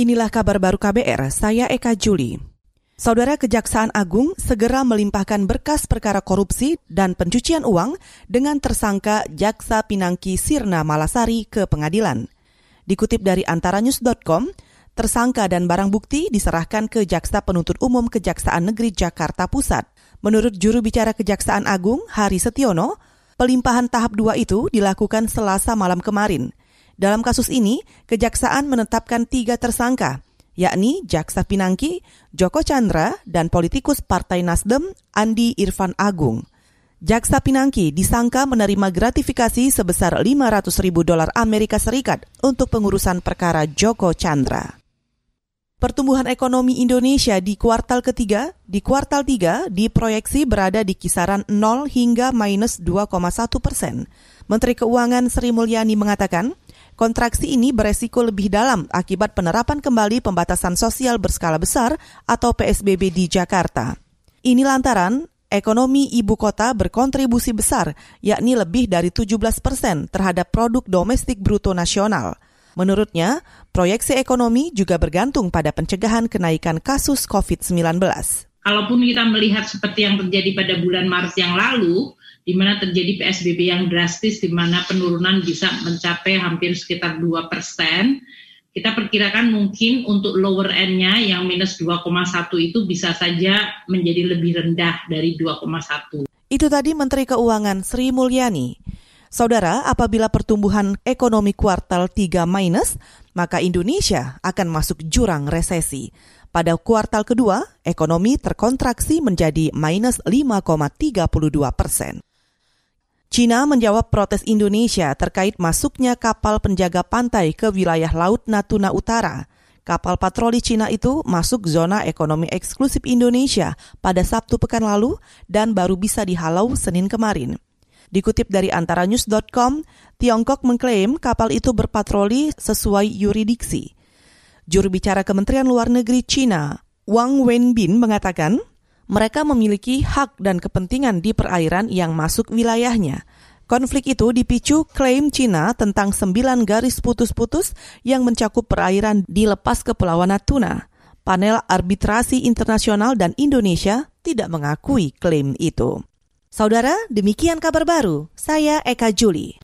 Inilah kabar baru KBR, saya Eka Juli. Saudara Kejaksaan Agung segera melimpahkan berkas perkara korupsi dan pencucian uang dengan tersangka Jaksa Pinangki Sirna Malasari ke pengadilan. Dikutip dari antaranews.com, tersangka dan barang bukti diserahkan ke Jaksa Penuntut Umum Kejaksaan Negeri Jakarta Pusat. Menurut juru bicara Kejaksaan Agung, Hari Setiono, pelimpahan tahap 2 itu dilakukan selasa malam kemarin – dalam kasus ini, kejaksaan menetapkan tiga tersangka, yakni Jaksa Pinangki, Joko Chandra, dan politikus Partai Nasdem, Andi Irfan Agung. Jaksa Pinangki disangka menerima gratifikasi sebesar 500 ribu dolar Amerika Serikat untuk pengurusan perkara Joko Chandra. Pertumbuhan ekonomi Indonesia di kuartal ketiga, di kuartal tiga diproyeksi berada di kisaran 0 hingga minus 2,1 persen. Menteri Keuangan Sri Mulyani mengatakan, Kontraksi ini beresiko lebih dalam akibat penerapan kembali pembatasan sosial berskala besar atau PSBB di Jakarta. Ini lantaran ekonomi ibu kota berkontribusi besar, yakni lebih dari 17 persen terhadap produk domestik bruto nasional. Menurutnya, proyeksi ekonomi juga bergantung pada pencegahan kenaikan kasus COVID-19. Kalaupun kita melihat seperti yang terjadi pada bulan Maret yang lalu, di mana terjadi PSBB yang drastis, di mana penurunan bisa mencapai hampir sekitar 2 persen. Kita perkirakan mungkin untuk lower end-nya yang minus 2,1 itu bisa saja menjadi lebih rendah dari 2,1. Itu tadi Menteri Keuangan Sri Mulyani. Saudara, apabila pertumbuhan ekonomi kuartal 3 minus, maka Indonesia akan masuk jurang resesi. Pada kuartal kedua, ekonomi terkontraksi menjadi minus 5,32 persen. Cina menjawab protes Indonesia terkait masuknya kapal penjaga pantai ke wilayah Laut Natuna Utara. Kapal patroli Cina itu masuk zona ekonomi eksklusif Indonesia pada Sabtu pekan lalu dan baru bisa dihalau Senin kemarin. Dikutip dari antaranews.com, Tiongkok mengklaim kapal itu berpatroli sesuai yuridiksi. Juru bicara Kementerian Luar Negeri Cina, Wang Wenbin mengatakan, mereka memiliki hak dan kepentingan di perairan yang masuk wilayahnya. Konflik itu dipicu klaim Cina tentang sembilan garis putus-putus yang mencakup perairan di lepas Kepulauan Natuna. Panel Arbitrasi Internasional dan Indonesia tidak mengakui klaim itu. Saudara, demikian kabar baru. Saya Eka Juli.